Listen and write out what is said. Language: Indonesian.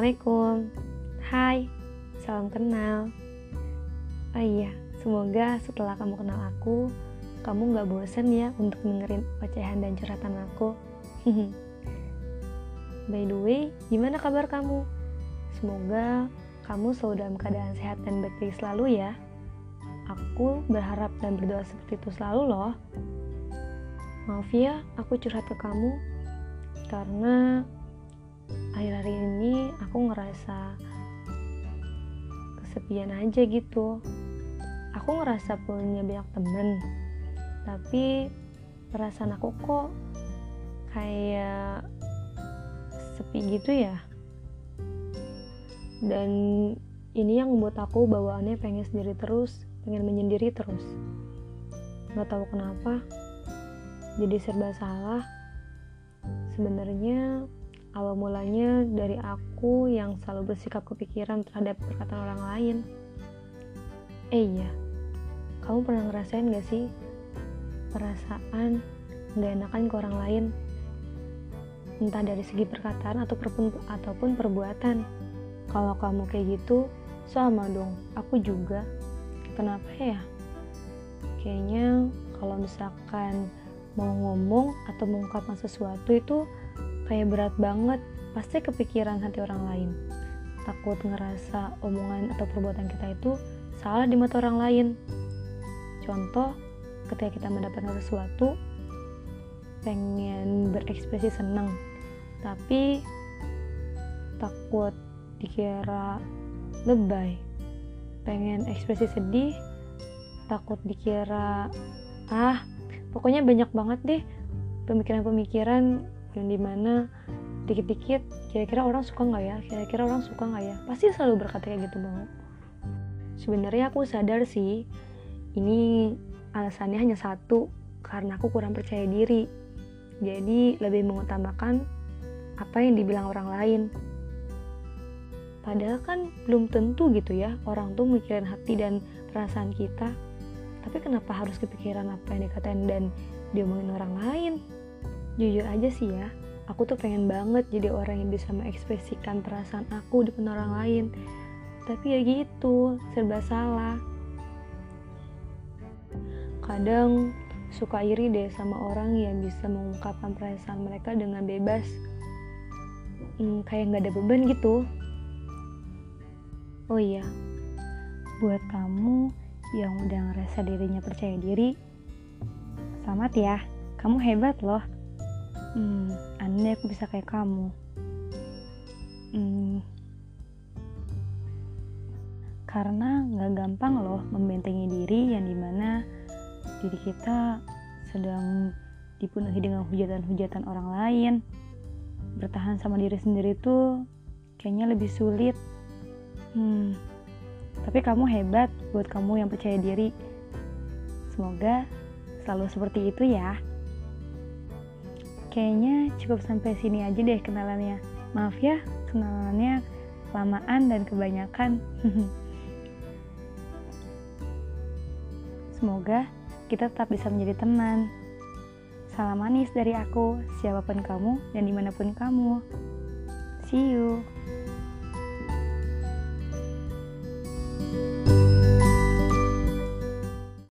Assalamualaikum. Hai, salam kenal. Oh iya, semoga setelah kamu kenal aku, kamu gak bosen ya untuk dengerin ocehan dan curhatan aku. By the way, gimana kabar kamu? Semoga kamu selalu dalam keadaan sehat dan baik-baik selalu ya. Aku berharap dan berdoa seperti itu selalu loh. Maaf ya, aku curhat ke kamu karena akhir-akhir ini aku ngerasa kesepian aja gitu. Aku ngerasa punya banyak temen tapi perasaan aku kok kayak sepi gitu ya. Dan ini yang membuat aku bawaannya pengen sendiri terus pengen menyendiri terus. Nggak tahu kenapa jadi serba salah. Sebenarnya awal mulanya dari aku yang selalu bersikap kepikiran terhadap perkataan orang lain. Eh iya, kamu pernah ngerasain gak sih perasaan gak enakan ke orang lain? Entah dari segi perkataan ataupun, ataupun perbuatan. Kalau kamu kayak gitu, sama dong, aku juga. Kenapa ya? Kayaknya kalau misalkan mau ngomong atau mengungkapkan sesuatu itu kayak berat banget pasti kepikiran hati orang lain. Takut ngerasa omongan atau perbuatan kita itu salah di mata orang lain. Contoh ketika kita mendapatkan sesuatu pengen berekspresi senang tapi takut dikira lebay. Pengen ekspresi sedih takut dikira ah pokoknya banyak banget deh pemikiran-pemikiran yang di mana dikit-dikit kira-kira orang suka nggak ya? Kira-kira orang suka nggak ya? Pasti selalu berkata kayak gitu mau sebenarnya aku sadar sih ini alasannya hanya satu karena aku kurang percaya diri. Jadi lebih mengutamakan apa yang dibilang orang lain. Padahal kan belum tentu gitu ya orang tuh mikirin hati dan perasaan kita. Tapi kenapa harus kepikiran apa yang dikatain dan diomongin orang lain jujur aja sih ya aku tuh pengen banget jadi orang yang bisa mengekspresikan perasaan aku di depan orang lain. Tapi ya gitu serba salah. Kadang suka iri deh sama orang yang bisa mengungkapkan perasaan mereka dengan bebas. Hmm, kayak nggak ada beban gitu. Oh iya buat kamu yang udah ngerasa dirinya percaya diri selamat ya. Kamu hebat loh hmm, aneh aku bisa kayak kamu. Hmm, karena nggak gampang loh membentengi diri yang di mana diri kita sedang dipenuhi dengan hujatan-hujatan orang lain. Bertahan sama diri sendiri tuh kayaknya lebih sulit. Hmm, tapi kamu hebat buat kamu yang percaya diri. Semoga selalu seperti itu ya Kayaknya cukup sampai sini aja deh kenalannya. Maaf ya, kenalannya kelamaan dan kebanyakan. Semoga kita tetap bisa menjadi teman. Salam manis dari aku, siapa pun kamu dan di mana pun kamu. See you.